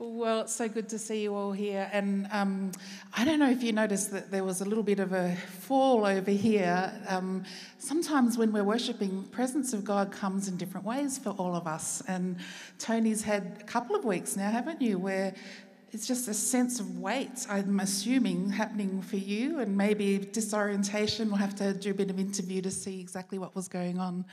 Well, it's so good to see you all here. And um, I don't know if you noticed that there was a little bit of a fall over here. Um, sometimes when we're worshipping, presence of God comes in different ways for all of us. And Tony's had a couple of weeks now, haven't you, where it's just a sense of weight, I'm assuming, happening for you, and maybe disorientation. We'll have to do a bit of interview to see exactly what was going on.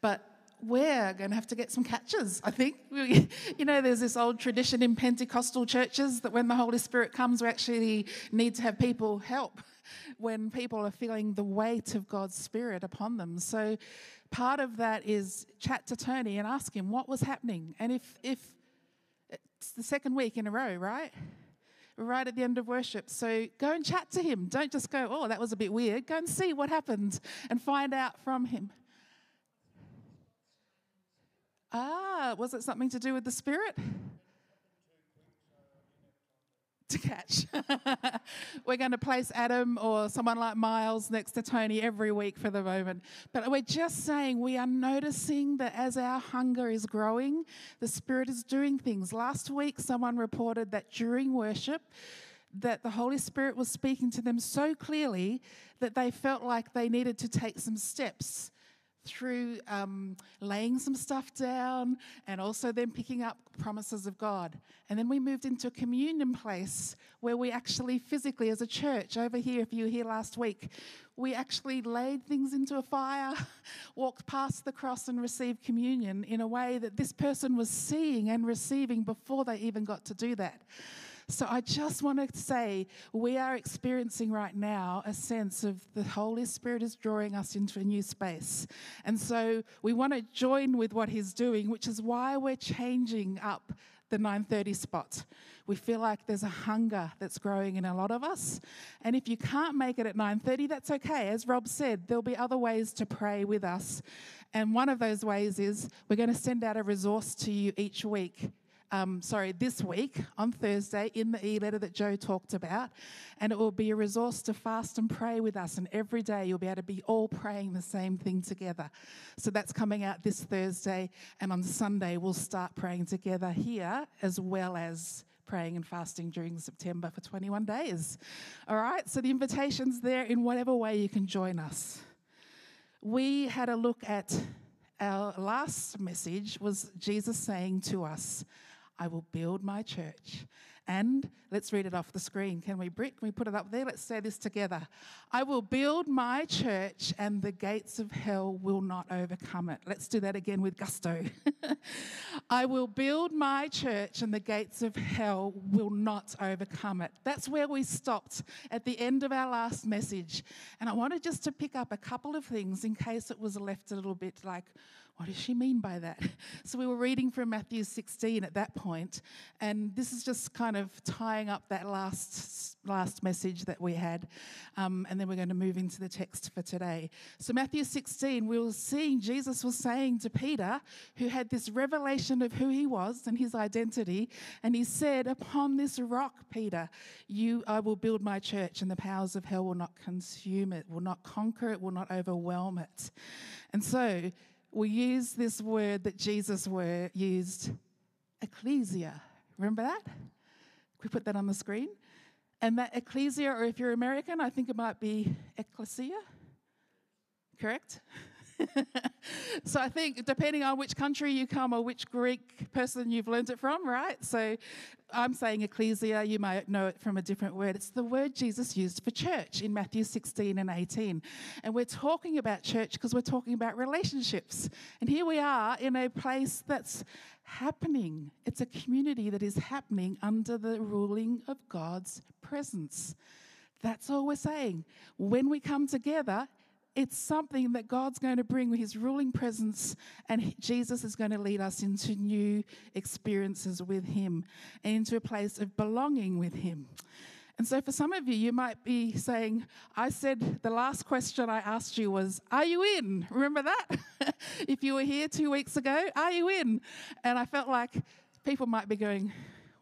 But we're going to have to get some catches, I think. you know, there's this old tradition in Pentecostal churches that when the Holy Spirit comes, we actually need to have people help when people are feeling the weight of God's Spirit upon them. So part of that is chat to Tony and ask him what was happening. And if, if it's the second week in a row, right? right at the end of worship. So go and chat to him. Don't just go, oh, that was a bit weird. Go and see what happened and find out from him. Ah, was it something to do with the Spirit? To catch. we're going to place Adam or someone like Miles next to Tony every week for the moment. But we're just saying we are noticing that as our hunger is growing, the Spirit is doing things. Last week, someone reported that during worship, that the Holy Spirit was speaking to them so clearly that they felt like they needed to take some steps through um, laying some stuff down and also then picking up promises of God. And then we moved into a communion place where we actually physically, as a church, over here, if you were here last week, we actually laid things into a fire, walked past the cross, and received communion in a way that this person was seeing and receiving before they even got to do that. So I just want to say we are experiencing right now a sense of the Holy Spirit is drawing us into a new space. And so we want to join with what he's doing, which is why we're changing up the 9:30 spot. We feel like there's a hunger that's growing in a lot of us. And if you can't make it at 9:30, that's okay. As Rob said, there'll be other ways to pray with us. And one of those ways is we're going to send out a resource to you each week um, sorry, this week on Thursday in the e letter that Joe talked about. And it will be a resource to fast and pray with us. And every day you'll be able to be all praying the same thing together. So that's coming out this Thursday. And on Sunday, we'll start praying together here as well as praying and fasting during September for 21 days. All right, so the invitation's there in whatever way you can join us. We had a look at our last message was Jesus saying to us, I will build my church. And let's read it off the screen. Can we, Britt? Can we put it up there? Let's say this together. I will build my church, and the gates of hell will not overcome it. Let's do that again with gusto. I will build my church, and the gates of hell will not overcome it. That's where we stopped at the end of our last message. And I wanted just to pick up a couple of things in case it was left a little bit like, what does she mean by that? So we were reading from Matthew 16 at that point, and this is just kind of tying up that last last message that we had, um, and then we're going to move into the text for today. So Matthew 16, we were seeing Jesus was saying to Peter, who had this revelation of who he was and his identity, and he said, "Upon this rock, Peter, you I will build my church, and the powers of hell will not consume it, will not conquer it, will not overwhelm it." And so we use this word that Jesus used, ecclesia. Remember that? Can we put that on the screen? And that ecclesia, or if you're American, I think it might be ecclesia. Correct? so I think depending on which country you come or which Greek person you've learned it from, right? So I'm saying ecclesia, you might know it from a different word. It's the word Jesus used for church in Matthew 16 and 18. And we're talking about church because we're talking about relationships. And here we are in a place that's happening. It's a community that is happening under the ruling of God's presence. That's all we're saying. When we come together, it's something that God's going to bring with his ruling presence, and Jesus is going to lead us into new experiences with him and into a place of belonging with him. And so, for some of you, you might be saying, I said the last question I asked you was, Are you in? Remember that? if you were here two weeks ago, are you in? And I felt like people might be going,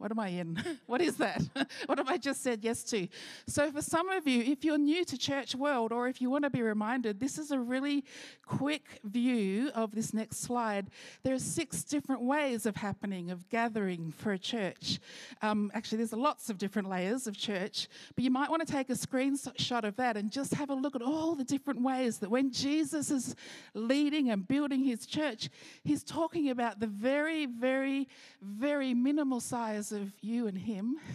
What am I in? what is that? what have I just said yes to? So, for some of you, if you're new to church world or if you want to be reminded, this is a really quick view of this next slide. There are six different ways of happening, of gathering for a church. Um, actually, there's lots of different layers of church, but you might want to take a screenshot of that and just have a look at all the different ways that when Jesus is leading and building his church, he's talking about the very, very, very minimal size of you and him.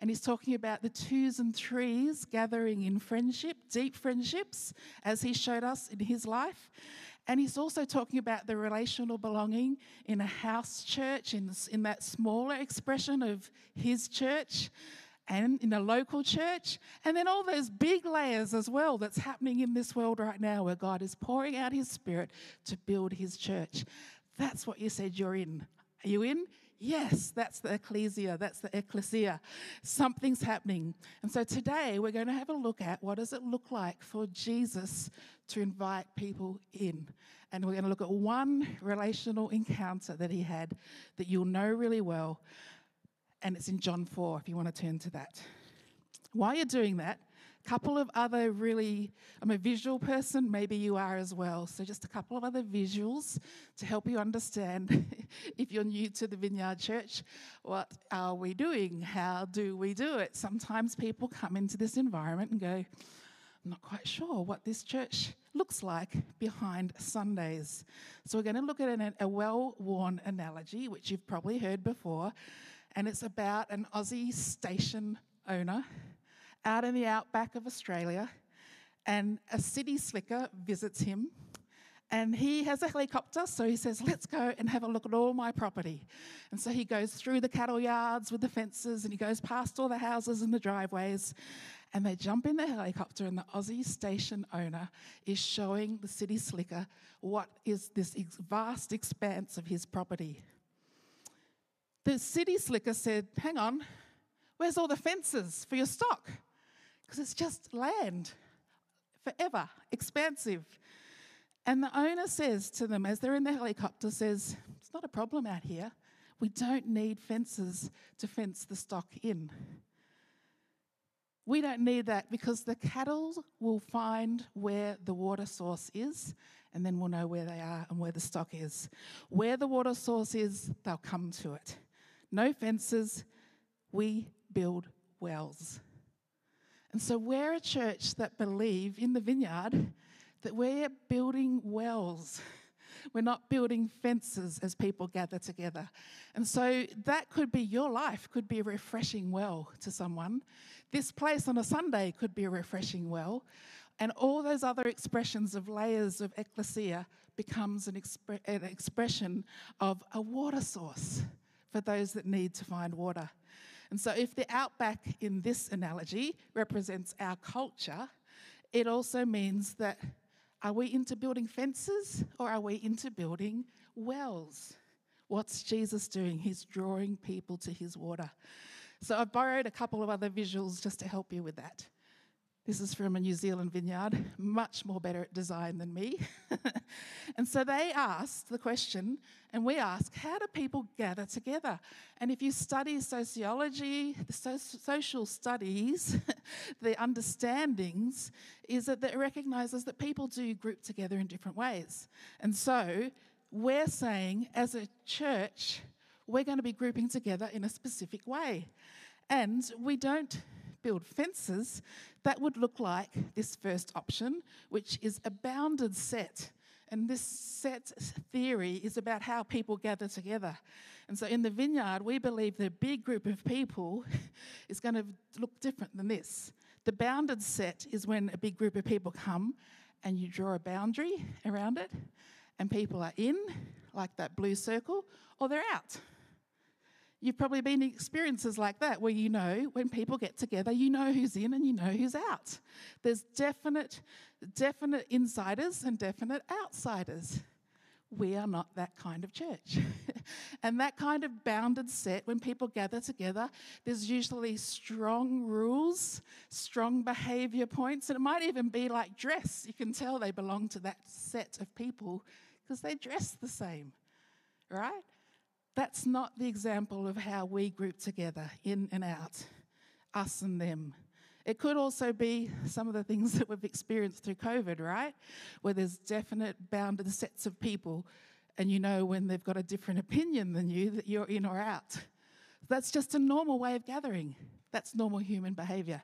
And he's talking about the twos and threes gathering in friendship, deep friendships, as he showed us in his life. And he's also talking about the relational belonging in a house church, in, in that smaller expression of his church, and in a local church. And then all those big layers as well that's happening in this world right now, where God is pouring out his spirit to build his church. That's what you said you're in. Are you in? Yes, that's the ecclesia, that's the ecclesia. Something's happening. And so today we're going to have a look at what does it look like for Jesus to invite people in. And we're going to look at one relational encounter that he had that you'll know really well. And it's in John 4 if you want to turn to that. While you're doing that, couple of other really, I'm a visual person, maybe you are as well. So, just a couple of other visuals to help you understand if you're new to the Vineyard Church, what are we doing? How do we do it? Sometimes people come into this environment and go, I'm not quite sure what this church looks like behind Sundays. So, we're going to look at an, a well worn analogy, which you've probably heard before, and it's about an Aussie station owner out in the outback of Australia, and a city slicker visits him. And he has a helicopter, so he says, Let's go and have a look at all my property. And so he goes through the cattle yards with the fences and he goes past all the houses and the driveways. And they jump in the helicopter, and the Aussie station owner is showing the city slicker what is this vast expanse of his property. The city slicker said, Hang on, where's all the fences for your stock? Because it's just land forever, expansive. And the owner says to them as they're in the helicopter, says, It's not a problem out here. We don't need fences to fence the stock in. We don't need that because the cattle will find where the water source is, and then we'll know where they are and where the stock is. Where the water source is, they'll come to it. No fences, we build wells. And so we're a church that believe in the vineyard that we're building wells. We're not building fences as people gather together. And so that could be your life, could be a refreshing well to someone. This place on a Sunday could be a refreshing well. And all those other expressions of layers of ecclesia becomes an, an expression of a water source for those that need to find water. And so, if the outback in this analogy represents our culture, it also means that are we into building fences or are we into building wells? What's Jesus doing? He's drawing people to his water. So, I've borrowed a couple of other visuals just to help you with that. This is from a New Zealand vineyard, much more better at design than me. and so they asked the question, and we ask, how do people gather together? And if you study sociology, the so- social studies, the understandings, is that it recognizes that people do group together in different ways. And so we're saying, as a church, we're going to be grouping together in a specific way. And we don't build fences, that would look like this first option, which is a bounded set. And this set theory is about how people gather together. And so in the vineyard, we believe the big group of people is going to look different than this. The bounded set is when a big group of people come and you draw a boundary around it, and people are in, like that blue circle, or they're out. You've probably been in experiences like that where you know when people get together, you know who's in and you know who's out. There's definite, definite insiders and definite outsiders. We are not that kind of church. and that kind of bounded set, when people gather together, there's usually strong rules, strong behavior points, and it might even be like dress. You can tell they belong to that set of people because they dress the same, right? That's not the example of how we group together in and out, us and them. It could also be some of the things that we've experienced through COVID, right? Where there's definite bounded sets of people, and you know when they've got a different opinion than you that you're in or out. That's just a normal way of gathering. That's normal human behavior.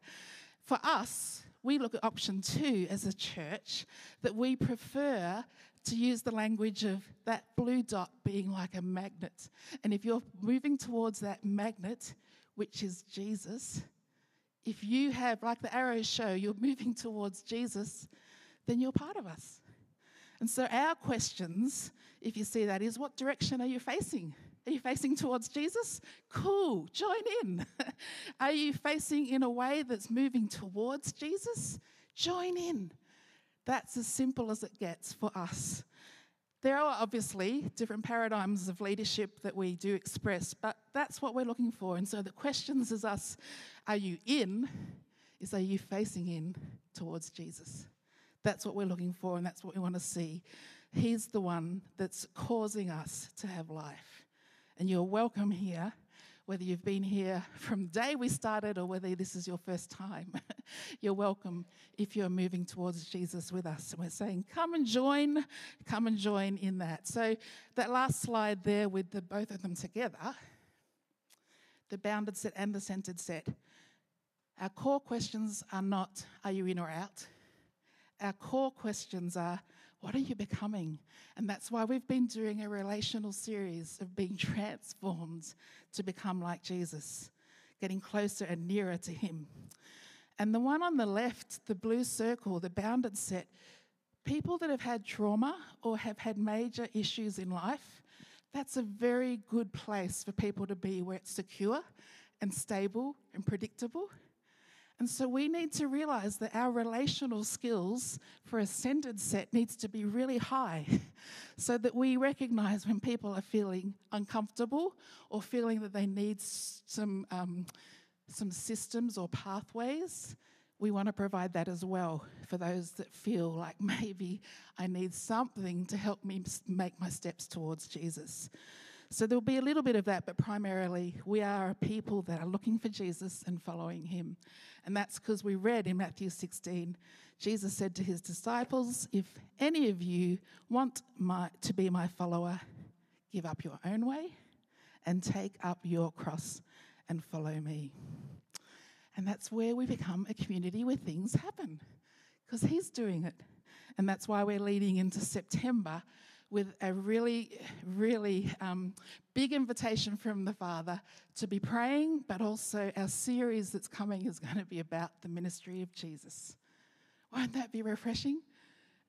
For us, we look at option two as a church that we prefer to use the language of that blue dot being like a magnet. And if you're moving towards that magnet, which is Jesus, if you have, like the arrows show, you're moving towards Jesus, then you're part of us. And so our questions, if you see that, is what direction are you facing? Are you facing towards Jesus? Cool, join in. are you facing in a way that's moving towards Jesus? Join in. That's as simple as it gets for us. There are obviously different paradigms of leadership that we do express, but that's what we're looking for. And so the questions is us, are you in? Is are you facing in towards Jesus? That's what we're looking for, and that's what we want to see. He's the one that's causing us to have life. And you're welcome here whether you've been here from the day we started or whether this is your first time. you're welcome if you're moving towards Jesus with us. And we're saying, come and join, come and join in that. So, that last slide there with the, both of them together, the bounded set and the centered set, our core questions are not, are you in or out? Our core questions are, what are you becoming? And that's why we've been doing a relational series of being transformed to become like Jesus, getting closer and nearer to Him. And the one on the left, the blue circle, the bounded set, people that have had trauma or have had major issues in life, that's a very good place for people to be where it's secure and stable and predictable. And so we need to realize that our relational skills for a centered set needs to be really high so that we recognize when people are feeling uncomfortable or feeling that they need some, um, some systems or pathways. We want to provide that as well for those that feel like maybe I need something to help me make my steps towards Jesus. So there'll be a little bit of that, but primarily we are a people that are looking for Jesus and following him. And that's because we read in Matthew 16, Jesus said to his disciples, If any of you want my, to be my follower, give up your own way and take up your cross and follow me. And that's where we become a community where things happen because he's doing it. And that's why we're leading into September with a really, really um, big invitation from the Father to be praying, but also our series that's coming is going to be about the ministry of Jesus. Won't that be refreshing?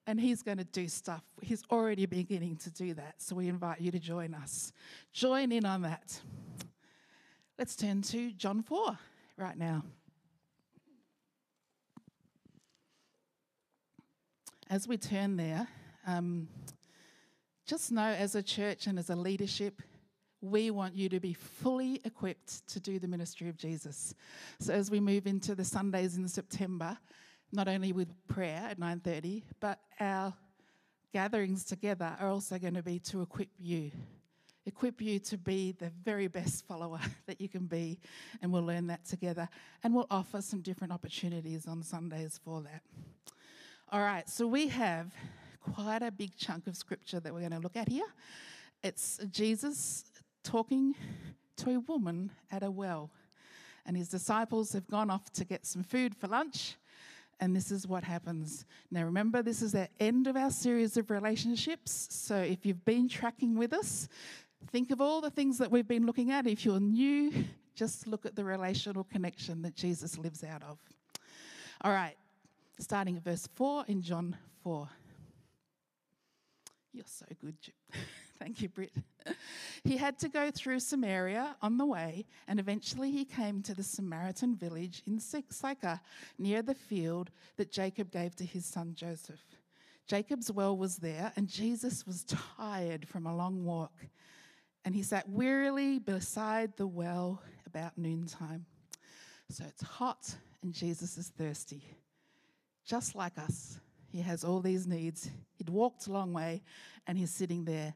And he's going to do stuff. He's already beginning to do that. So we invite you to join us. Join in on that. Let's turn to John 4 right now. As we turn there, um, just know as a church and as a leadership, we want you to be fully equipped to do the ministry of Jesus. So as we move into the Sundays in September, not only with prayer at 9:30, but our gatherings together are also going to be to equip you. Equip you to be the very best follower that you can be, and we'll learn that together. And we'll offer some different opportunities on Sundays for that. All right, so we have quite a big chunk of scripture that we're going to look at here. It's Jesus talking to a woman at a well, and his disciples have gone off to get some food for lunch. And this is what happens. Now, remember, this is the end of our series of relationships. So, if you've been tracking with us, think of all the things that we've been looking at. If you're new, just look at the relational connection that Jesus lives out of. All right, starting at verse 4 in John 4. You're so good. Thank you, Britt. he had to go through Samaria on the way, and eventually he came to the Samaritan village in Sychar, near the field that Jacob gave to his son Joseph. Jacob's well was there, and Jesus was tired from a long walk. And he sat wearily beside the well about noontime. So it's hot, and Jesus is thirsty, just like us. He has all these needs. He'd walked a long way and he's sitting there.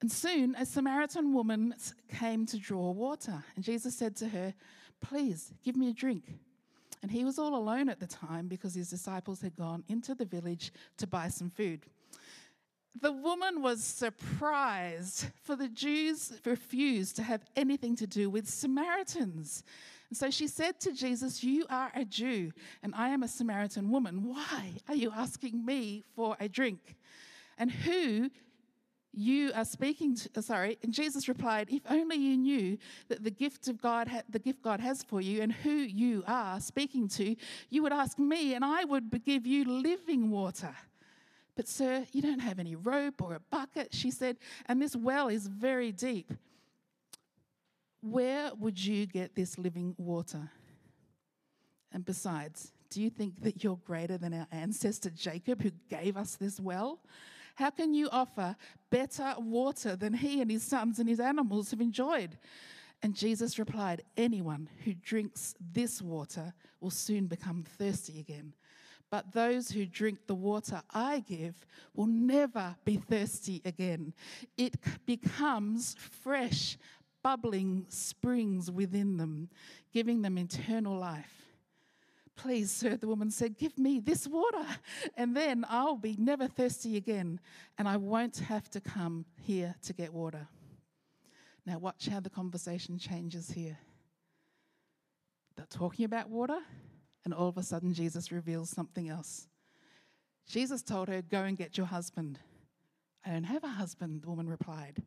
And soon a Samaritan woman came to draw water, and Jesus said to her, Please give me a drink. And he was all alone at the time because his disciples had gone into the village to buy some food. The woman was surprised, for the Jews refused to have anything to do with Samaritans. And so she said to Jesus, You are a Jew, and I am a Samaritan woman. Why are you asking me for a drink? And who you are speaking to, uh, sorry, and Jesus replied, If only you knew that the gift of God, the gift God has for you and who you are speaking to, you would ask me, and I would give you living water. But, sir, you don't have any rope or a bucket, she said, and this well is very deep. Where would you get this living water? And besides, do you think that you're greater than our ancestor Jacob, who gave us this well? How can you offer better water than he and his sons and his animals have enjoyed? And Jesus replied, Anyone who drinks this water will soon become thirsty again. But those who drink the water I give will never be thirsty again. It becomes fresh, bubbling springs within them, giving them eternal life. Please, sir, the woman said, Give me this water, and then I'll be never thirsty again, and I won't have to come here to get water. Now, watch how the conversation changes here. They're talking about water, and all of a sudden, Jesus reveals something else. Jesus told her, Go and get your husband. I don't have a husband, the woman replied.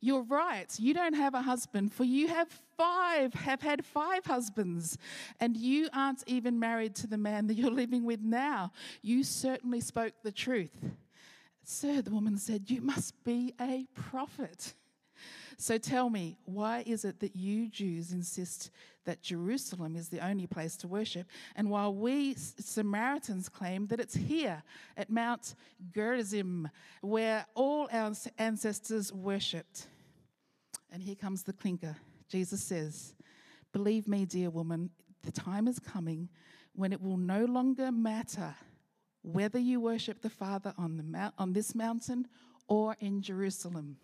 You're right. You don't have a husband, for you have five, have had five husbands, and you aren't even married to the man that you're living with now. You certainly spoke the truth. Sir, the woman said, You must be a prophet. So tell me, why is it that you Jews insist that Jerusalem is the only place to worship, and while we Samaritans claim that it's here at Mount Gerizim, where all our ancestors worshipped? And here comes the clinker. Jesus says, Believe me, dear woman, the time is coming when it will no longer matter whether you worship the Father on, the mount, on this mountain or in Jerusalem.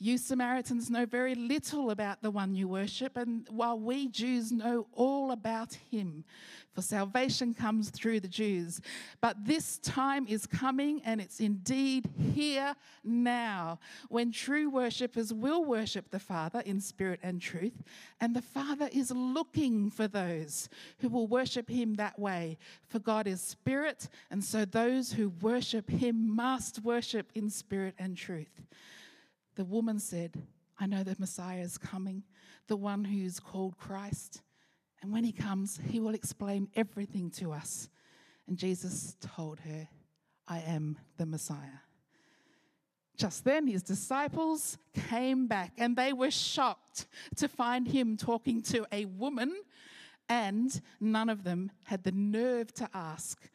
You Samaritans know very little about the one you worship, and while we Jews know all about him, for salvation comes through the Jews. But this time is coming, and it's indeed here now, when true worshippers will worship the Father in spirit and truth, and the Father is looking for those who will worship him that way. For God is spirit, and so those who worship him must worship in spirit and truth. The woman said, I know the Messiah is coming, the one who is called Christ. And when he comes, he will explain everything to us. And Jesus told her, I am the Messiah. Just then, his disciples came back and they were shocked to find him talking to a woman, and none of them had the nerve to ask,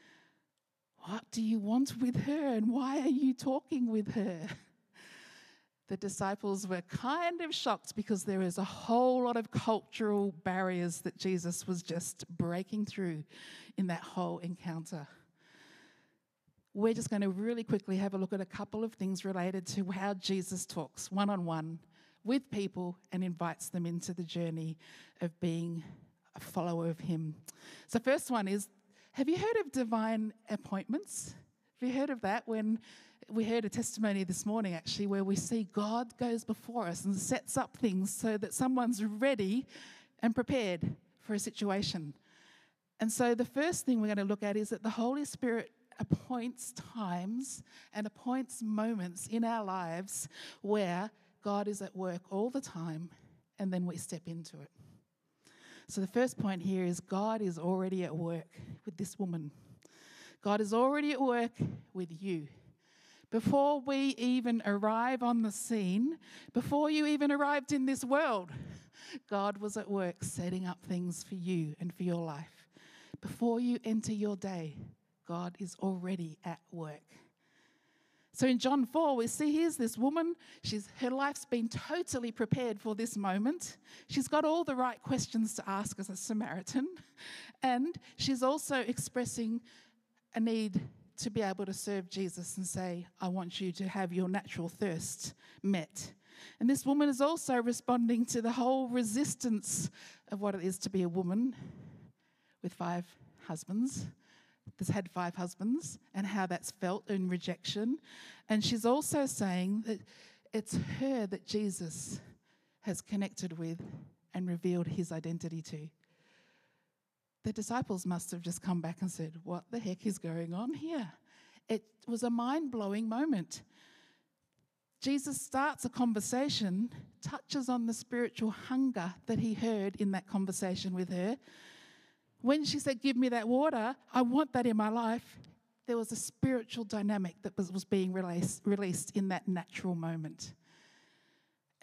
What do you want with her, and why are you talking with her? The disciples were kind of shocked because there is a whole lot of cultural barriers that Jesus was just breaking through in that whole encounter. We're just going to really quickly have a look at a couple of things related to how Jesus talks one on one with people and invites them into the journey of being a follower of Him. So, first one is have you heard of divine appointments? Have you heard of that? When we heard a testimony this morning actually where we see God goes before us and sets up things so that someone's ready and prepared for a situation. And so the first thing we're going to look at is that the Holy Spirit appoints times and appoints moments in our lives where God is at work all the time and then we step into it. So the first point here is God is already at work with this woman. God is already at work with you before we even arrive on the scene, before you even arrived in this world, God was at work setting up things for you and for your life. Before you enter your day, God is already at work. So in John 4, we see here's this woman. She's, her life's been totally prepared for this moment. She's got all the right questions to ask as a Samaritan. And she's also expressing a need to be able to serve Jesus and say, I want you to have your natural thirst met. And this woman is also responding to the whole resistance of what it is to be a woman with five husbands, that's had five husbands, and how that's felt in rejection. And she's also saying that it's her that Jesus has connected with and revealed his identity to. The disciples must have just come back and said, What the heck is going on here? It was a mind blowing moment. Jesus starts a conversation, touches on the spiritual hunger that he heard in that conversation with her. When she said, Give me that water, I want that in my life, there was a spiritual dynamic that was, was being released, released in that natural moment.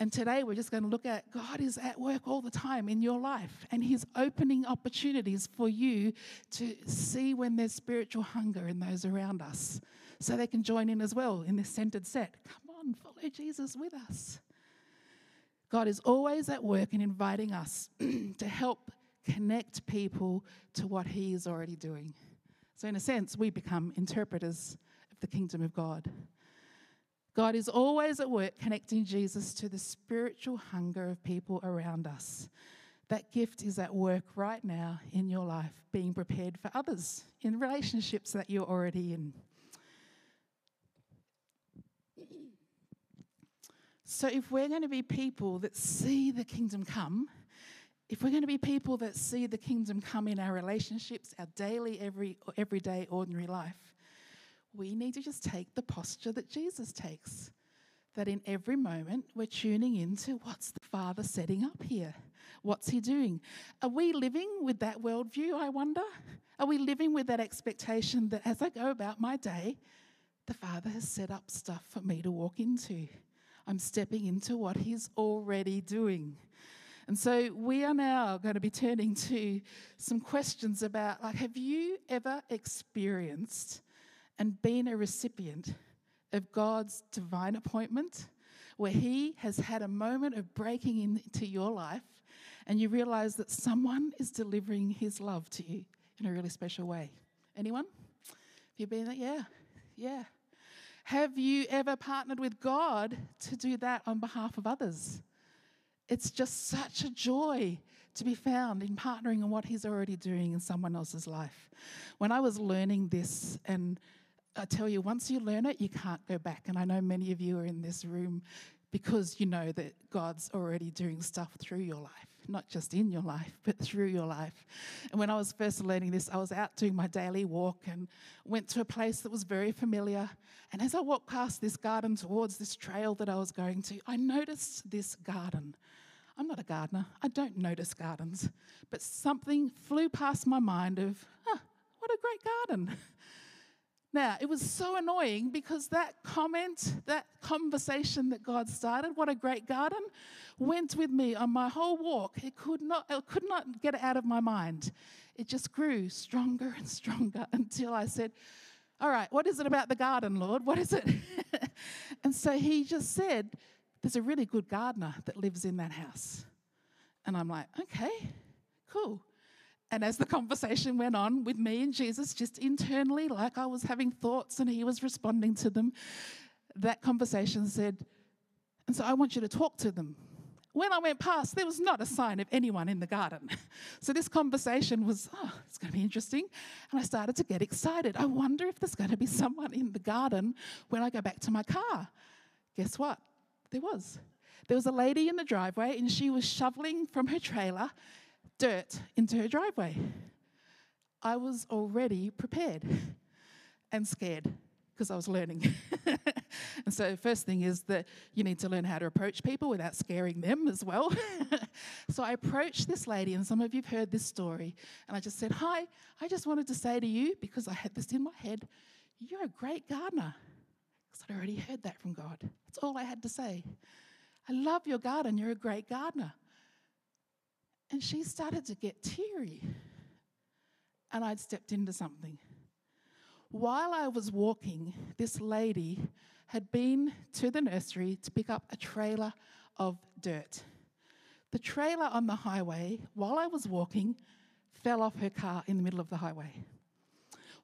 And today we're just going to look at God is at work all the time in your life, and He's opening opportunities for you to see when there's spiritual hunger in those around us so they can join in as well in this centered set. Come on, follow Jesus with us. God is always at work and inviting us to help connect people to what He is already doing. So, in a sense, we become interpreters of the kingdom of God. God is always at work connecting Jesus to the spiritual hunger of people around us. That gift is at work right now in your life, being prepared for others in relationships that you're already in. So, if we're going to be people that see the kingdom come, if we're going to be people that see the kingdom come in our relationships, our daily, every, everyday, ordinary life, we need to just take the posture that Jesus takes. That in every moment we're tuning into what's the Father setting up here? What's He doing? Are we living with that worldview, I wonder? Are we living with that expectation that as I go about my day, the Father has set up stuff for me to walk into? I'm stepping into what He's already doing. And so we are now going to be turning to some questions about like, have you ever experienced and been a recipient of God's divine appointment where He has had a moment of breaking into your life and you realize that someone is delivering His love to you in a really special way? Anyone? Have you been there? Yeah, yeah. Have you ever partnered with God to do that on behalf of others? It's just such a joy to be found in partnering in what He's already doing in someone else's life. When I was learning this, and I tell you, once you learn it, you can't go back. And I know many of you are in this room because you know that God's already doing stuff through your life, not just in your life, but through your life. And when I was first learning this, I was out doing my daily walk and went to a place that was very familiar. And as I walked past this garden towards this trail that I was going to, I noticed this garden. I'm not a gardener, I don't notice gardens, but something flew past my mind of, oh, what a great garden. Now, it was so annoying because that comment, that conversation that God started, what a great garden, went with me on my whole walk. It could not, it could not get it out of my mind. It just grew stronger and stronger until I said, All right, what is it about the garden, Lord? What is it? and so he just said, There's a really good gardener that lives in that house. And I'm like, Okay, cool. And as the conversation went on with me and Jesus, just internally, like I was having thoughts and he was responding to them, that conversation said, And so I want you to talk to them. When I went past, there was not a sign of anyone in the garden. So this conversation was, oh, it's going to be interesting. And I started to get excited. I wonder if there's going to be someone in the garden when I go back to my car. Guess what? There was. There was a lady in the driveway and she was shoveling from her trailer dirt into her driveway. I was already prepared and scared because I was learning. and so, first thing is that you need to learn how to approach people without scaring them as well. so, I approached this lady, and some of you have heard this story. And I just said, Hi, I just wanted to say to you, because I had this in my head, you're a great gardener. Because I'd already heard that from God. That's all I had to say. I love your garden. You're a great gardener. And she started to get teary. And I'd stepped into something. While I was walking, this lady had been to the nursery to pick up a trailer of dirt. The trailer on the highway, while I was walking, fell off her car in the middle of the highway.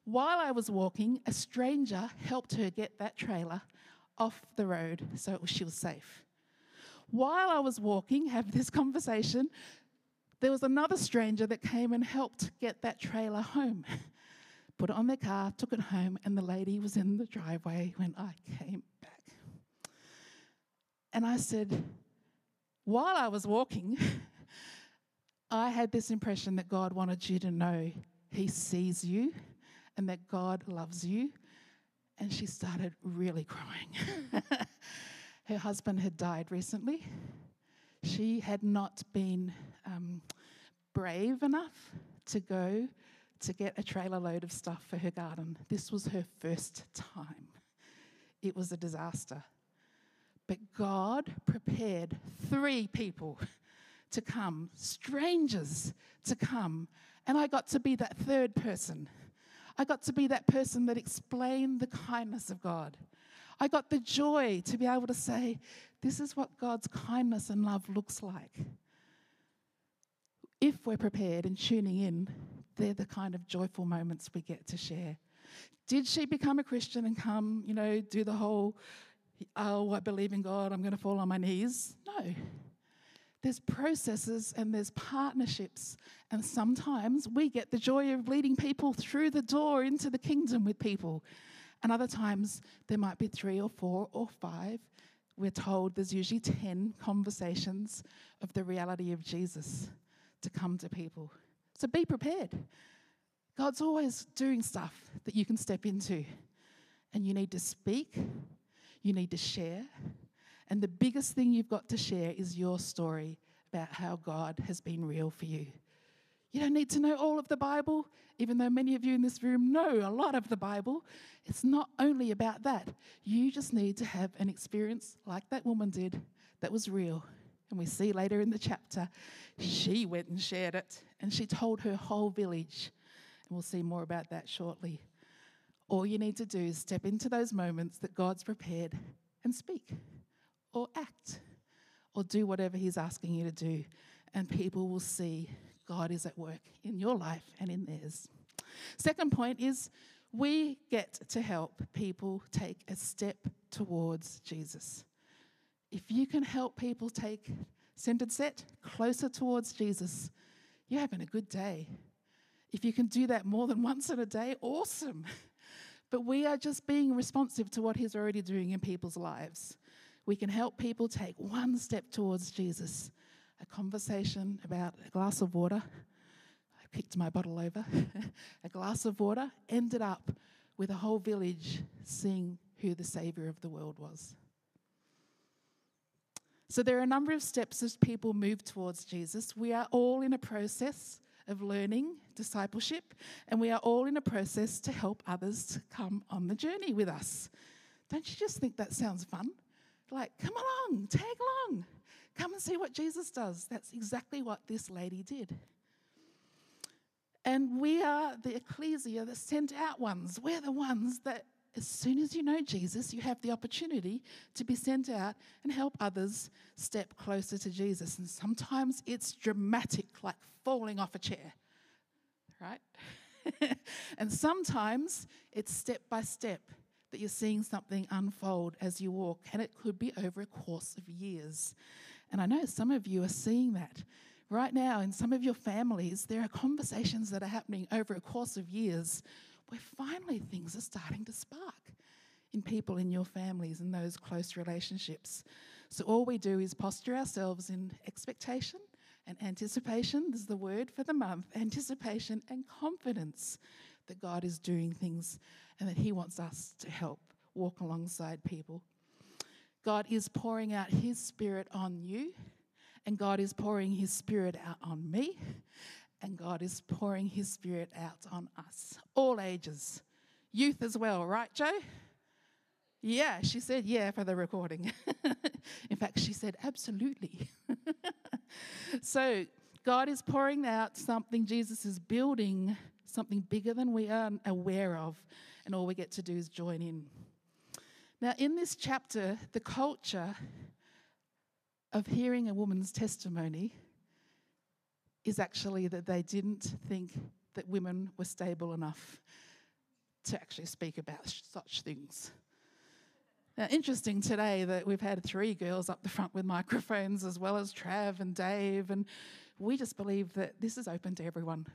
While I was walking, a stranger helped her get that trailer off the road so she was safe. While I was walking, have this conversation, there was another stranger that came and helped get that trailer home. Put it on their car, took it home, and the lady was in the driveway when I came back. And I said, while I was walking, I had this impression that God wanted you to know He sees you and that God loves you. And she started really crying. Her husband had died recently. She had not been um, brave enough to go to get a trailer load of stuff for her garden. This was her first time. It was a disaster. But God prepared three people to come, strangers to come, and I got to be that third person. I got to be that person that explained the kindness of God. I got the joy to be able to say, This is what God's kindness and love looks like. If we're prepared and tuning in, they're the kind of joyful moments we get to share. Did she become a Christian and come, you know, do the whole oh, I believe in God, I'm going to fall on my knees. No. There's processes and there's partnerships. And sometimes we get the joy of leading people through the door into the kingdom with people. And other times there might be three or four or five. We're told there's usually 10 conversations of the reality of Jesus to come to people. So be prepared. God's always doing stuff that you can step into. And you need to speak you need to share. And the biggest thing you've got to share is your story about how God has been real for you. You don't need to know all of the Bible, even though many of you in this room know a lot of the Bible. It's not only about that. You just need to have an experience like that woman did that was real. And we see later in the chapter, she went and shared it and she told her whole village. And we'll see more about that shortly. All you need to do is step into those moments that God's prepared and speak or act or do whatever He's asking you to do, and people will see God is at work in your life and in theirs. Second point is we get to help people take a step towards Jesus. If you can help people take centered set closer towards Jesus, you're having a good day. If you can do that more than once in a day, awesome. but we are just being responsive to what He's already doing in people's lives. We can help people take one step towards Jesus. A conversation about a glass of water. I picked my bottle over. a glass of water ended up with a whole village seeing who the Savior of the world was. So, there are a number of steps as people move towards Jesus. We are all in a process of learning discipleship, and we are all in a process to help others to come on the journey with us. Don't you just think that sounds fun? Like, come along, tag along, come and see what Jesus does. That's exactly what this lady did. And we are the ecclesia, the sent out ones. We're the ones that, as soon as you know Jesus, you have the opportunity to be sent out and help others step closer to Jesus. And sometimes it's dramatic, like falling off a chair, right? and sometimes it's step by step that you're seeing something unfold as you walk, and it could be over a course of years. And I know some of you are seeing that. Right now, in some of your families, there are conversations that are happening over a course of years where finally things are starting to spark in people in your families and those close relationships. So, all we do is posture ourselves in expectation and anticipation This is the word for the month anticipation and confidence that God is doing things and that He wants us to help walk alongside people. God is pouring out His Spirit on you, and God is pouring His Spirit out on me, and God is pouring His Spirit out on us, all ages, youth as well, right, Joe? Yeah, she said yeah for the recording. In fact, she said absolutely. so, God is pouring out something, Jesus is building something bigger than we are aware of, and all we get to do is join in. Now, in this chapter, the culture of hearing a woman's testimony is actually that they didn't think that women were stable enough. to actually speak about sh- such things. Now, interesting today that we've had three girls up the front with microphones, as well as Trav and Dave, and we just believe that this is open to everyone.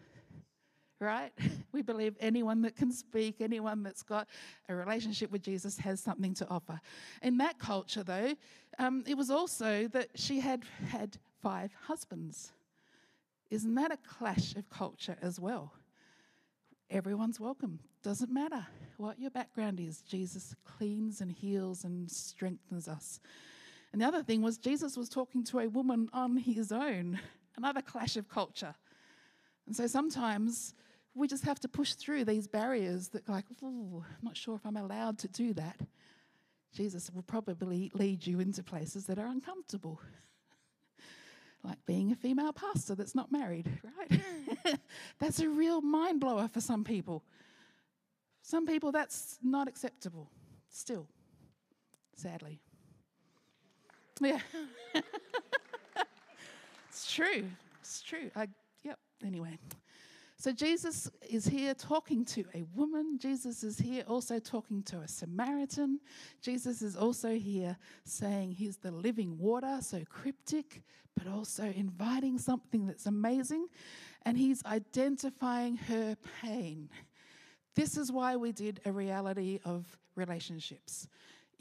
Right? We believe anyone that can speak, anyone that's got a relationship with Jesus has something to offer. In that culture, though, um, it was also that she had had five husbands. Isn't that a clash of culture as well? Everyone's welcome. Doesn't matter what your background is, Jesus cleans and heals and strengthens us. And the other thing was, Jesus was talking to a woman on his own, another clash of culture. And so sometimes we just have to push through these barriers that, like, I'm not sure if I'm allowed to do that. Jesus will probably lead you into places that are uncomfortable like being a female pastor that's not married, right? that's a real mind blower for some people. Some people, that's not acceptable, still, sadly. Yeah. it's true. It's true. I, yep, anyway. So Jesus is here talking to a woman. Jesus is here also talking to a Samaritan. Jesus is also here saying he's the living water, so cryptic, but also inviting something that's amazing. And he's identifying her pain. This is why we did a reality of relationships.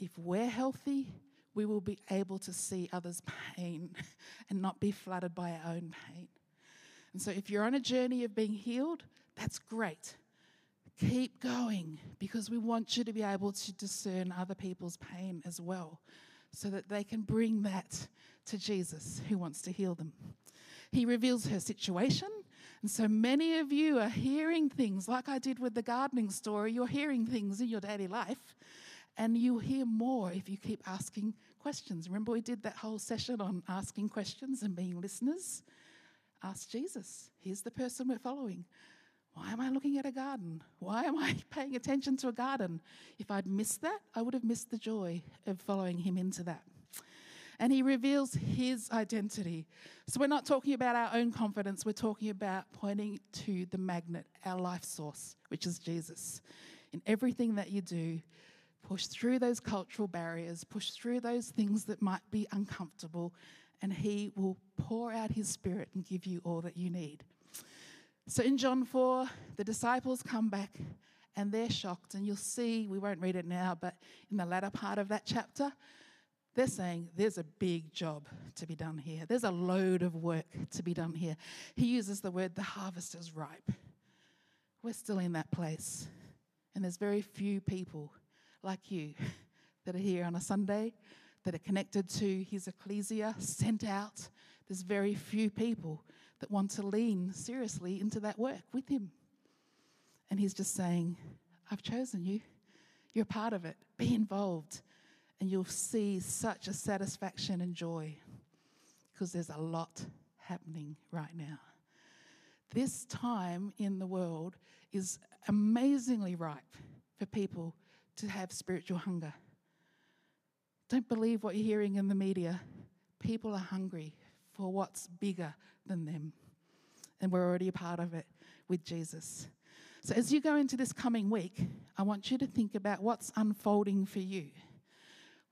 If we're healthy, we will be able to see others' pain and not be flooded by our own pain. And so, if you're on a journey of being healed, that's great. Keep going because we want you to be able to discern other people's pain as well so that they can bring that to Jesus who wants to heal them. He reveals her situation. And so many of you are hearing things, like I did with the gardening story, you're hearing things in your daily life. And you'll hear more if you keep asking questions. Remember, we did that whole session on asking questions and being listeners? Ask Jesus. He's the person we're following. Why am I looking at a garden? Why am I paying attention to a garden? If I'd missed that, I would have missed the joy of following him into that. And he reveals his identity. So we're not talking about our own confidence, we're talking about pointing to the magnet, our life source, which is Jesus. In everything that you do, push through those cultural barriers, push through those things that might be uncomfortable, and He will pour out His Spirit and give you all that you need. So in John 4, the disciples come back and they're shocked. And you'll see, we won't read it now, but in the latter part of that chapter, they're saying there's a big job to be done here. There's a load of work to be done here. He uses the word, the harvest is ripe. We're still in that place. And there's very few people like you that are here on a Sunday that are connected to his ecclesia, sent out. There's very few people that want to lean seriously into that work with him. And he's just saying, I've chosen you. You're part of it. Be involved. And you'll see such a satisfaction and joy because there's a lot happening right now. This time in the world is amazingly ripe for people to have spiritual hunger. Don't believe what you're hearing in the media. People are hungry for what's bigger than them. And we're already a part of it with Jesus. So, as you go into this coming week, I want you to think about what's unfolding for you.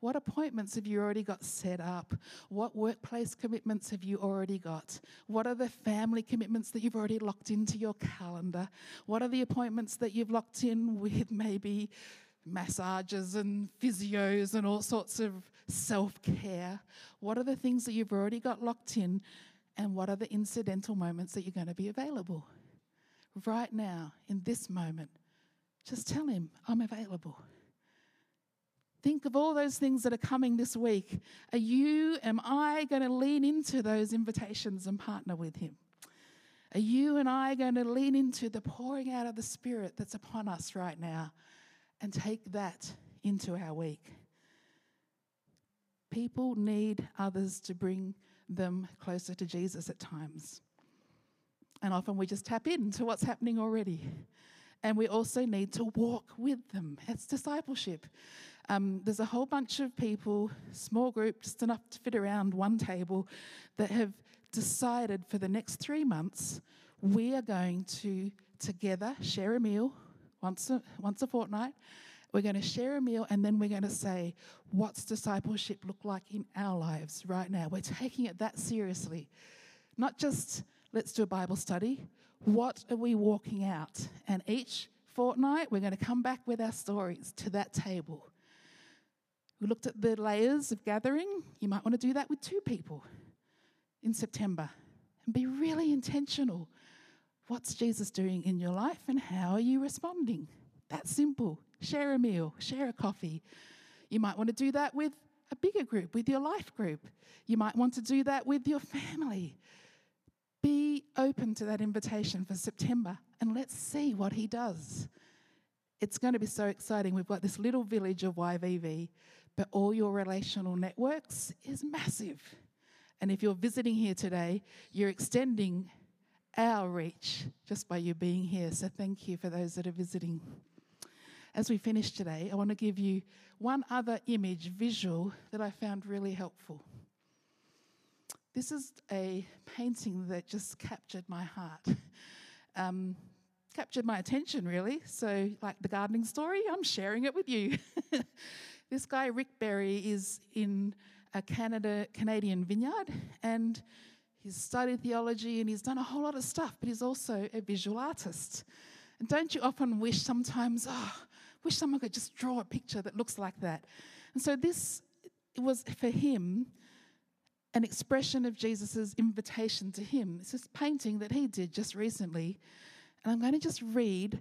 What appointments have you already got set up? What workplace commitments have you already got? What are the family commitments that you've already locked into your calendar? What are the appointments that you've locked in with maybe massages and physios and all sorts of self care? What are the things that you've already got locked in? And what are the incidental moments that you're going to be available? Right now, in this moment, just tell him, I'm available. Think of all those things that are coming this week. Are you, am I going to lean into those invitations and partner with him? Are you and I going to lean into the pouring out of the Spirit that's upon us right now and take that into our week. People need others to bring them closer to Jesus at times. And often we just tap into what's happening already. And we also need to walk with them. It's discipleship. Um, there's a whole bunch of people, small group, just enough to fit around one table, that have decided for the next three months we are going to together share a meal once a, once a fortnight. We're going to share a meal and then we're going to say, what's discipleship look like in our lives right now? We're taking it that seriously. Not just let's do a Bible study. What are we walking out? And each fortnight, we're going to come back with our stories to that table. We looked at the layers of gathering. You might want to do that with two people in September and be really intentional. What's Jesus doing in your life and how are you responding? That's simple. Share a meal, share a coffee. You might want to do that with a bigger group, with your life group. You might want to do that with your family. Be open to that invitation for September and let's see what he does. It's going to be so exciting. We've got this little village of YVV, but all your relational networks is massive. And if you're visiting here today, you're extending our reach just by you being here. So thank you for those that are visiting. As we finish today, I want to give you one other image, visual, that I found really helpful. This is a painting that just captured my heart, um, captured my attention, really. So, like the gardening story, I'm sharing it with you. this guy, Rick Berry, is in a Canada, Canadian vineyard and he's studied theology and he's done a whole lot of stuff, but he's also a visual artist. And don't you often wish sometimes, oh, wish someone could just draw a picture that looks like that? And so this was for him an expression of Jesus' invitation to him. It's this painting that he did just recently. And I'm going to just read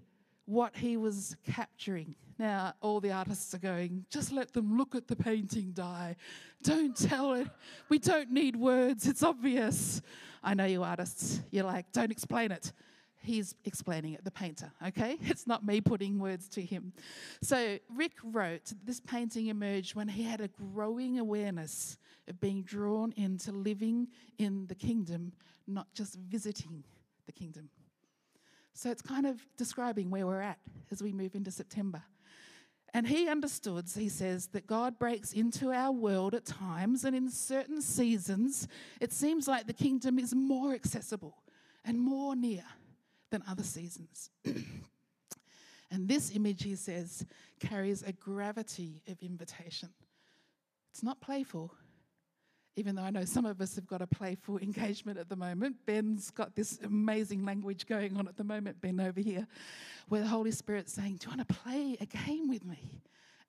what he was capturing. Now, all the artists are going, just let them look at the painting, die. Don't tell it. We don't need words, it's obvious. I know you artists, you're like, don't explain it. He's explaining it, the painter, okay? It's not me putting words to him. So, Rick wrote this painting emerged when he had a growing awareness of being drawn into living in the kingdom, not just visiting the kingdom. So, it's kind of describing where we're at as we move into September. And he understood, he says, that God breaks into our world at times, and in certain seasons, it seems like the kingdom is more accessible and more near than other seasons. and this image, he says, carries a gravity of invitation. It's not playful, even though I know some of us have got a playful engagement at the moment. Ben's got this amazing language going on at the moment, Ben over here, where the Holy Spirit's saying, Do you want to play a game with me?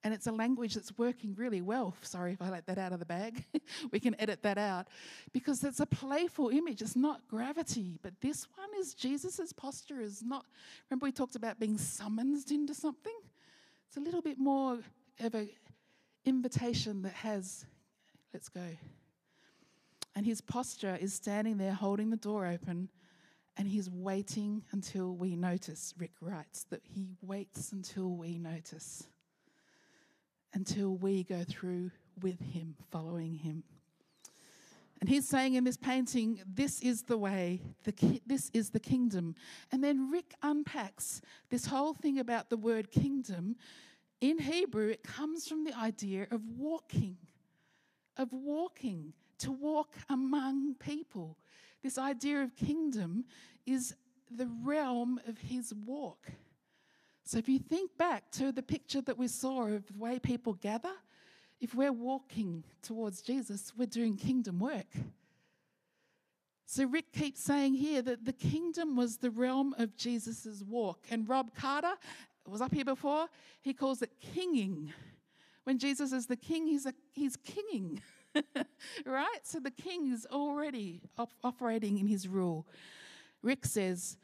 And it's a language that's working really well. Sorry if I let that out of the bag. we can edit that out because it's a playful image. It's not gravity, but this one is Jesus's posture is not. Remember, we talked about being summoned into something? It's a little bit more of an invitation that has, let's go. And his posture is standing there holding the door open and he's waiting until we notice. Rick writes that he waits until we notice until we go through with him, following him. And he's saying in this painting, this is the way, the ki- this is the kingdom. And then Rick unpacks this whole thing about the word kingdom. In Hebrew, it comes from the idea of walking, of walking, to walk among people. This idea of kingdom is the realm of his walk. So if you think back to the picture that we saw of the way people gather, if we're walking towards Jesus, we're doing kingdom work. So Rick keeps saying here that the kingdom was the realm of Jesus' walk. And Rob Carter was up here before, he calls it kinging. When Jesus is the king, he's, a, he's kinging. right? So the king is already op- operating in his rule. Rick says,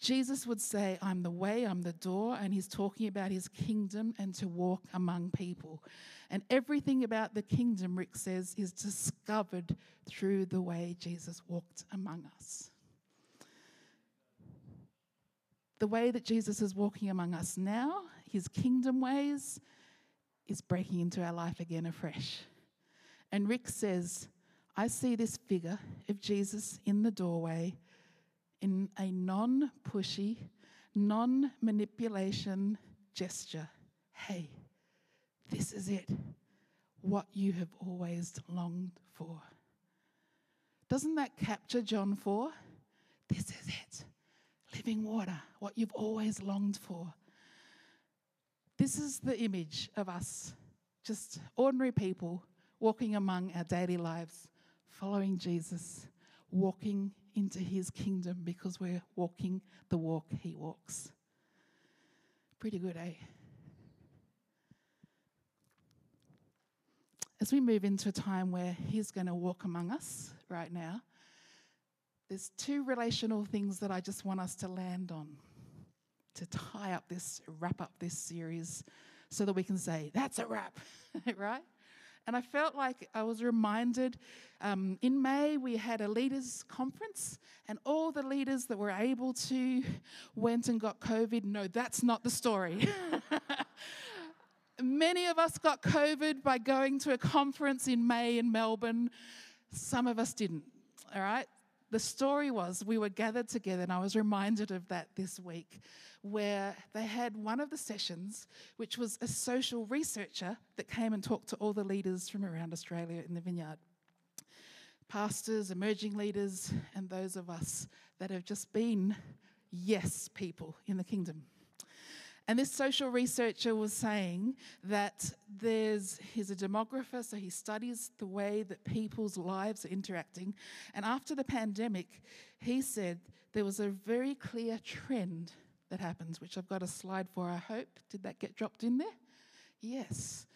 Jesus would say, I'm the way, I'm the door, and he's talking about his kingdom and to walk among people. And everything about the kingdom, Rick says, is discovered through the way Jesus walked among us. The way that Jesus is walking among us now, his kingdom ways, is breaking into our life again afresh. And Rick says, I see this figure of Jesus in the doorway in a non pushy, non manipulation gesture. Hey, this is it. What you have always longed for. Doesn't that capture John 4? This is it. Living water, what you've always longed for. this is the image of us, just ordinary people walking among our daily lives, following Jesus, walking into his kingdom because we're walking the walk he walks. Pretty good, eh? As we move into a time where he's going to walk among us right now, there's two relational things that I just want us to land on to tie up this, wrap up this series so that we can say, that's a wrap, right? And I felt like I was reminded um, in May we had a leaders' conference, and all the leaders that were able to went and got COVID. No, that's not the story. Many of us got COVID by going to a conference in May in Melbourne. Some of us didn't, all right? The story was we were gathered together, and I was reminded of that this week, where they had one of the sessions, which was a social researcher that came and talked to all the leaders from around Australia in the vineyard pastors, emerging leaders, and those of us that have just been yes people in the kingdom. And this social researcher was saying that there's, he's a demographer, so he studies the way that people's lives are interacting. And after the pandemic, he said there was a very clear trend that happens, which I've got a slide for, I hope. Did that get dropped in there? Yes.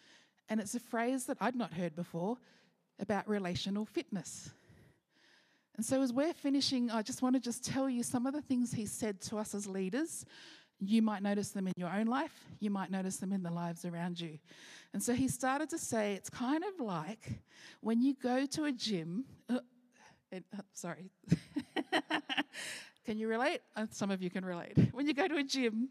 And it's a phrase that I'd not heard before about relational fitness. And so, as we're finishing, I just want to just tell you some of the things he said to us as leaders you might notice them in your own life, you might notice them in the lives around you. And so he started to say it's kind of like when you go to a gym. Uh, uh, sorry. can you relate? Uh, some of you can relate. When you go to a gym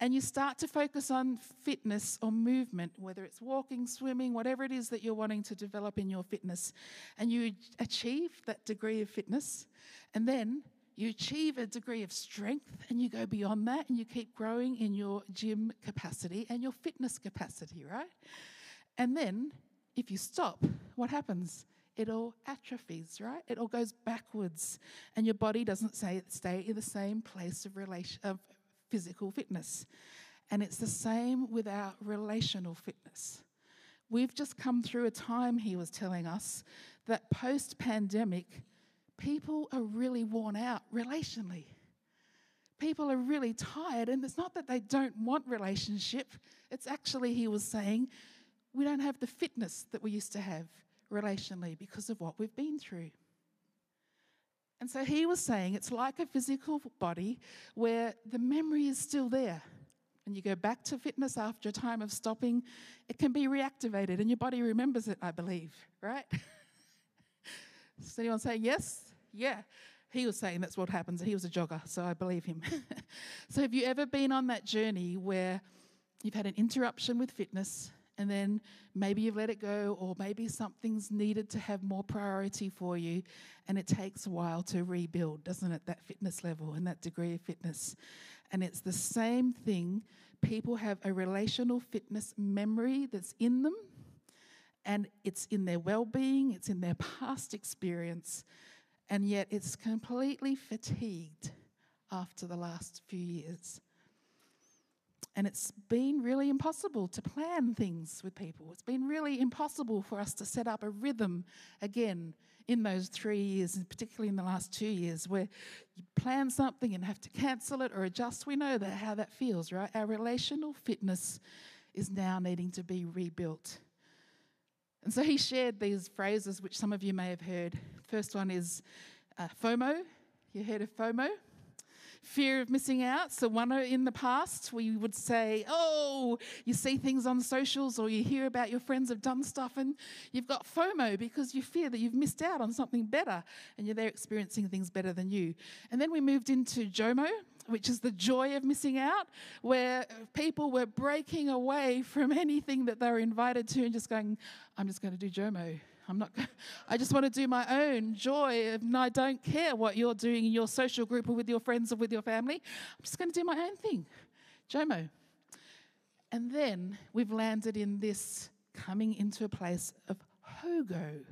and you start to focus on fitness or movement, whether it's walking, swimming, whatever it is that you're wanting to develop in your fitness, and you achieve that degree of fitness, and then you achieve a degree of strength and you go beyond that and you keep growing in your gym capacity and your fitness capacity, right? And then if you stop, what happens? It all atrophies, right? It all goes backwards and your body doesn't say, stay in the same place of, relation, of physical fitness. And it's the same with our relational fitness. We've just come through a time, he was telling us, that post pandemic, people are really worn out relationally. People are really tired, and it's not that they don't want relationship, it's actually, he was saying, we don't have the fitness that we used to have relationally because of what we've been through. And so he was saying it's like a physical body where the memory is still there. And you go back to fitness after a time of stopping, it can be reactivated and your body remembers it, I believe, right? Is anyone saying yes? Yeah. He was saying that's what happens. He was a jogger, so I believe him. so, have you ever been on that journey where you've had an interruption with fitness and then maybe you've let it go, or maybe something's needed to have more priority for you, and it takes a while to rebuild, doesn't it? That fitness level and that degree of fitness. And it's the same thing. People have a relational fitness memory that's in them, and it's in their well being, it's in their past experience and yet it's completely fatigued after the last few years. And it's been really impossible to plan things with people. It's been really impossible for us to set up a rhythm again in those three years, and particularly in the last two years, where you plan something and have to cancel it or adjust. We know that how that feels, right? Our relational fitness is now needing to be rebuilt. And so he shared these phrases, which some of you may have heard. First one is uh, FOMO. You heard of FOMO? Fear of missing out. So, one in the past, we would say, Oh, you see things on socials or you hear about your friends have done stuff and you've got FOMO because you fear that you've missed out on something better and you're there experiencing things better than you. And then we moved into JOMO, which is the joy of missing out, where people were breaking away from anything that they were invited to and just going, I'm just going to do JOMO. I'm not, I just want to do my own joy, and I don't care what you're doing in your social group or with your friends or with your family. I'm just going to do my own thing. JOMO. And then we've landed in this coming into a place of HOGO.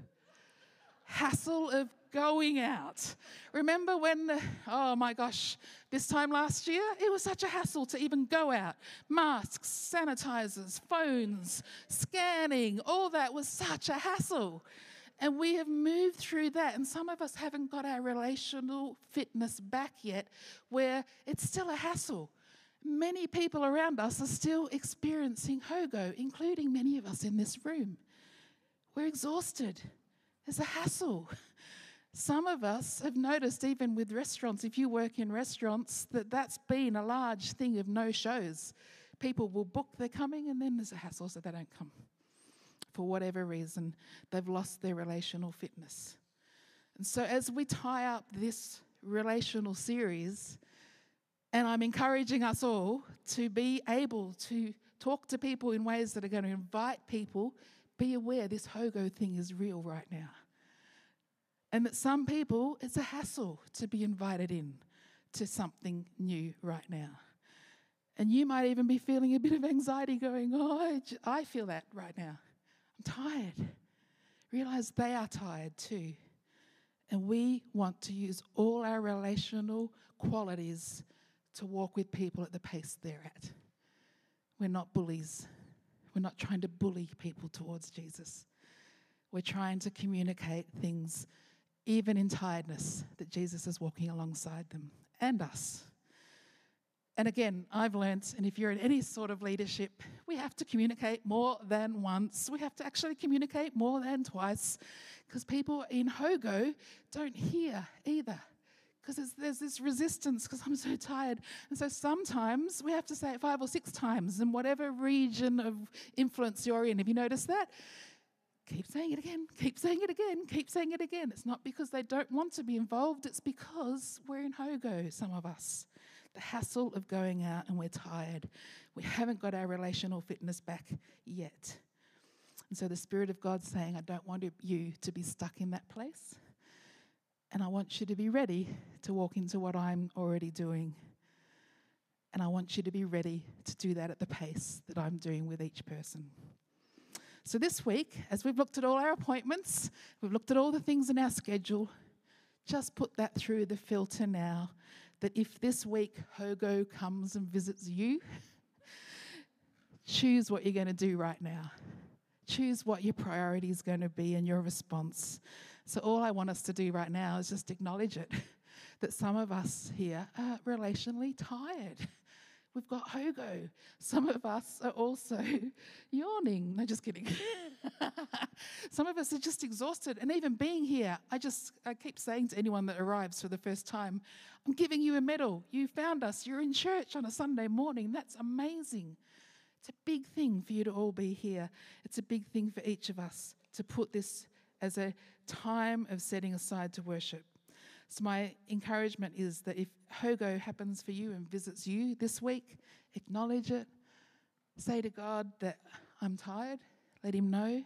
Hassle of going out. Remember when, oh my gosh, this time last year, it was such a hassle to even go out. Masks, sanitizers, phones, scanning, all that was such a hassle. And we have moved through that, and some of us haven't got our relational fitness back yet, where it's still a hassle. Many people around us are still experiencing HOGO, including many of us in this room. We're exhausted. There's a hassle. Some of us have noticed, even with restaurants, if you work in restaurants, that that's been a large thing of no shows. People will book they're coming, and then there's a hassle, so they don't come for whatever reason, they've lost their relational fitness. And so, as we tie up this relational series, and I'm encouraging us all to be able to talk to people in ways that are going to invite people, be aware this HOGO thing is real right now. And that some people, it's a hassle to be invited in to something new right now. And you might even be feeling a bit of anxiety going, Oh, I feel that right now. I'm tired. Realize they are tired too. And we want to use all our relational qualities to walk with people at the pace they're at. We're not bullies. We're not trying to bully people towards Jesus. We're trying to communicate things, even in tiredness, that Jesus is walking alongside them and us. And again, I've learnt, and if you're in any sort of leadership, we have to communicate more than once. We have to actually communicate more than twice because people in HOGO don't hear either because there's, this resistance because I'm so tired. And so sometimes we have to say it five or six times in whatever region of influence you're in. Have you noticed that? Keep saying it again, keep saying it again, keep saying it again. It's not because they don't want to be involved, it's because we're in HOGO, some of us the hassle of going out and we're tired. We haven't got our relational fitness back yet. And so the Spirit of God's saying, I don't want you to be stuck in that place. And I want you to be ready to walk into what I'm already doing. And I want you to be ready to do that at the pace that I'm doing with each person. So, this week, as we've looked at all our appointments, we've looked at all the things in our schedule, just put that through the filter now that if this week Hogo comes and visits you, choose what you're going to do right now. Choose what your priority is going to be and your response. So, all I want us to do right now is just acknowledge it that some of us here are relationally tired. We've got Hogo. Some of us are also yawning. No, just kidding. Some of us are just exhausted. And even being here, I just I keep saying to anyone that arrives for the first time, I'm giving you a medal. You found us. You're in church on a Sunday morning. That's amazing. It's a big thing for you to all be here. It's a big thing for each of us to put this as a time of setting aside to worship. So, my encouragement is that if Hogo happens for you and visits you this week, acknowledge it. Say to God that I'm tired. Let Him know.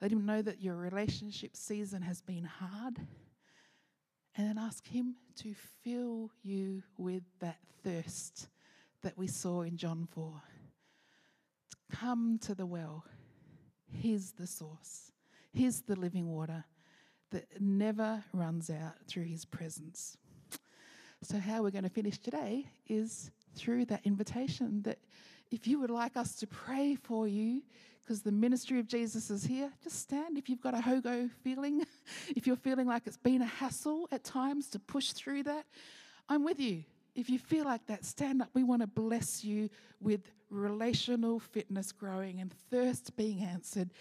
Let Him know that your relationship season has been hard. And then ask Him to fill you with that thirst that we saw in John 4. Come to the well. He's the source, He's the living water that never runs out through his presence. So, how we're going to finish today is through that invitation that if you would like us to pray for you, because the ministry of Jesus is here, just stand if you've got a hogo feeling, if you're feeling like it's been a hassle at times to push through that, I'm with you. If you feel like that, stand up. We want to bless you with relational fitness growing and thirst being answered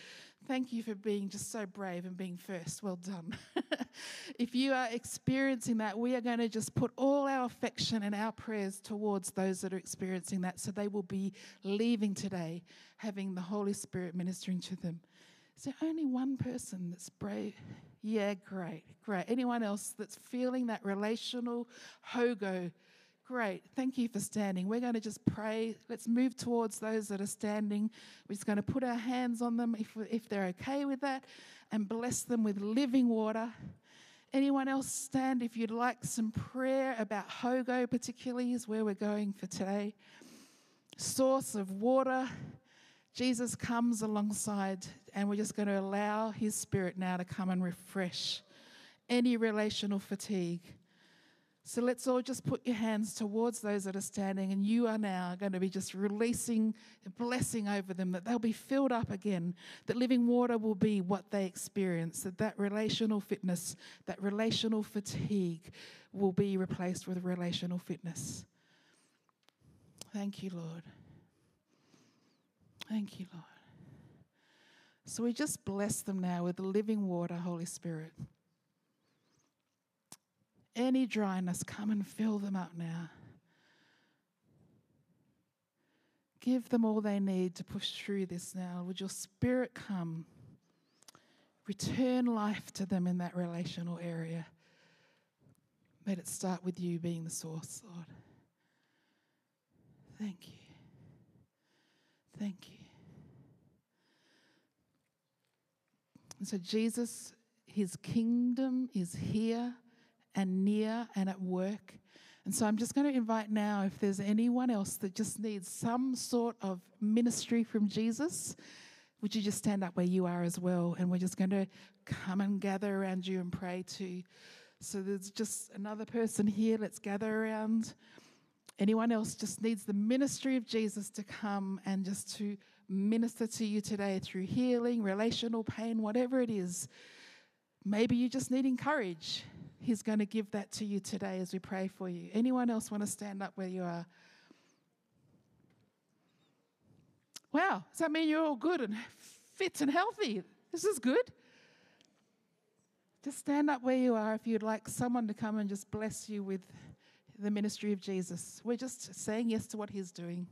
Thank you for being just so brave and being first. Well done. if you are experiencing that, we are going to just put all our affection and our prayers towards those that are experiencing that so they will be leaving today having the Holy Spirit ministering to them. Is there only one person that's brave? Yeah, great, great. Anyone else that's feeling that relational hogo? Great. Thank you for standing. We're going to just pray. Let's move towards those that are standing. We're just going to put our hands on them if, if they're okay with that and bless them with living water. Anyone else stand if you'd like some prayer about Hogo, particularly, is where we're going for today. Source of water Jesus comes alongside, and we're just going to allow His Spirit now to come and refresh any relational fatigue. So let's all just put your hands towards those that are standing, and you are now going to be just releasing a blessing over them that they'll be filled up again, that living water will be what they experience, that that relational fitness, that relational fatigue will be replaced with relational fitness. Thank you, Lord. Thank you, Lord. So we just bless them now with the living water, Holy Spirit. Any dryness, come and fill them up now. Give them all they need to push through this now. Would your spirit come? Return life to them in that relational area. Let it start with you being the source, Lord. Thank you. Thank you. And so, Jesus, his kingdom is here and near and at work. And so I'm just going to invite now if there's anyone else that just needs some sort of ministry from Jesus, would you just stand up where you are as well? And we're just going to come and gather around you and pray too. So there's just another person here. Let's gather around. Anyone else just needs the ministry of Jesus to come and just to minister to you today through healing, relational pain, whatever it is. Maybe you just need encourage. He's going to give that to you today as we pray for you. Anyone else want to stand up where you are? Wow, does that mean you're all good and fit and healthy? This is good. Just stand up where you are if you'd like someone to come and just bless you with the ministry of Jesus. We're just saying yes to what He's doing.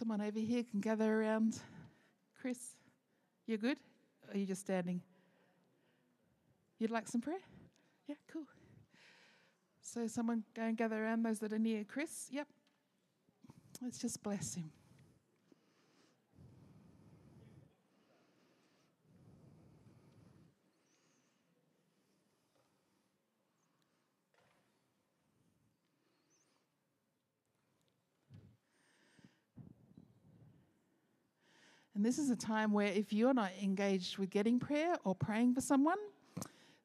Someone over here can gather around. Chris, you're good? Or are you just standing? You'd like some prayer? Yeah, cool. So, someone go and gather around those that are near Chris. Yep. Let's just bless him. And this is a time where if you're not engaged with getting prayer or praying for someone,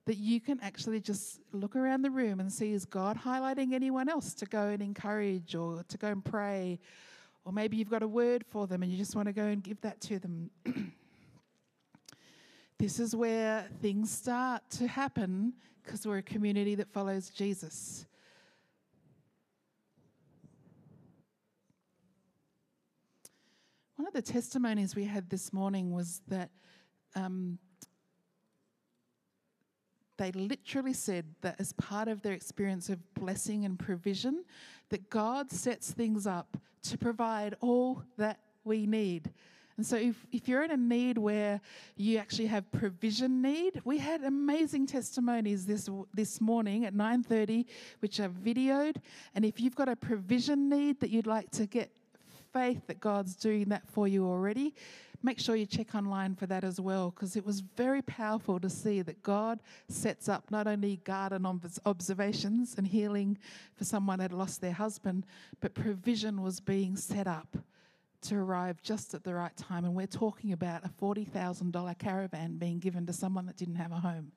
that you can actually just look around the room and see is God highlighting anyone else to go and encourage or to go and pray? Or maybe you've got a word for them and you just want to go and give that to them. this is where things start to happen because we're a community that follows Jesus. One of the testimonies we had this morning was that um, they literally said that as part of their experience of blessing and provision, that God sets things up to provide all that we need. And so if, if you're in a need where you actually have provision need, we had amazing testimonies this this morning at 9:30 which are videoed and if you've got a provision need that you'd like to get faith that God's doing that for you already, make sure you check online for that as well because it was very powerful to see that God sets up not only garden observations and healing for someone that had lost their husband, but provision was being set up to arrive just at the right time. And we're talking about a $40,000 caravan being given to someone that didn't have a home.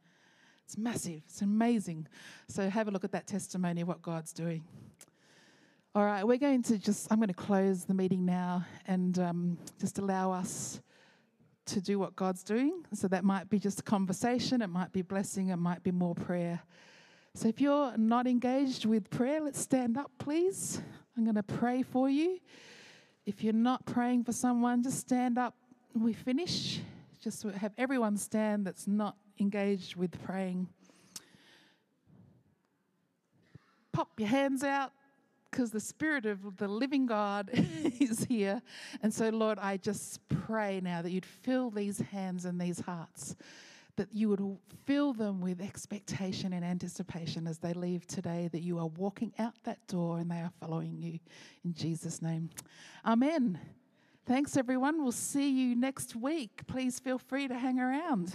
It's massive, it's amazing. So have a look at that testimony of what God's doing. All right, we're going to just, I'm going to close the meeting now and um, just allow us to do what God's doing. So that might be just a conversation, it might be blessing, it might be more prayer. So if you're not engaged with prayer, let's stand up, please. I'm going to pray for you. If you're not praying for someone, just stand up. We finish. Just have everyone stand that's not engaged with praying. Pop your hands out because the Spirit of the living God is here. And so, Lord, I just pray now that you'd fill these hands and these hearts, that you would fill them with expectation and anticipation as they leave today, that you are walking out that door and they are following you. In Jesus' name. Amen. Thanks, everyone. We'll see you next week. Please feel free to hang around.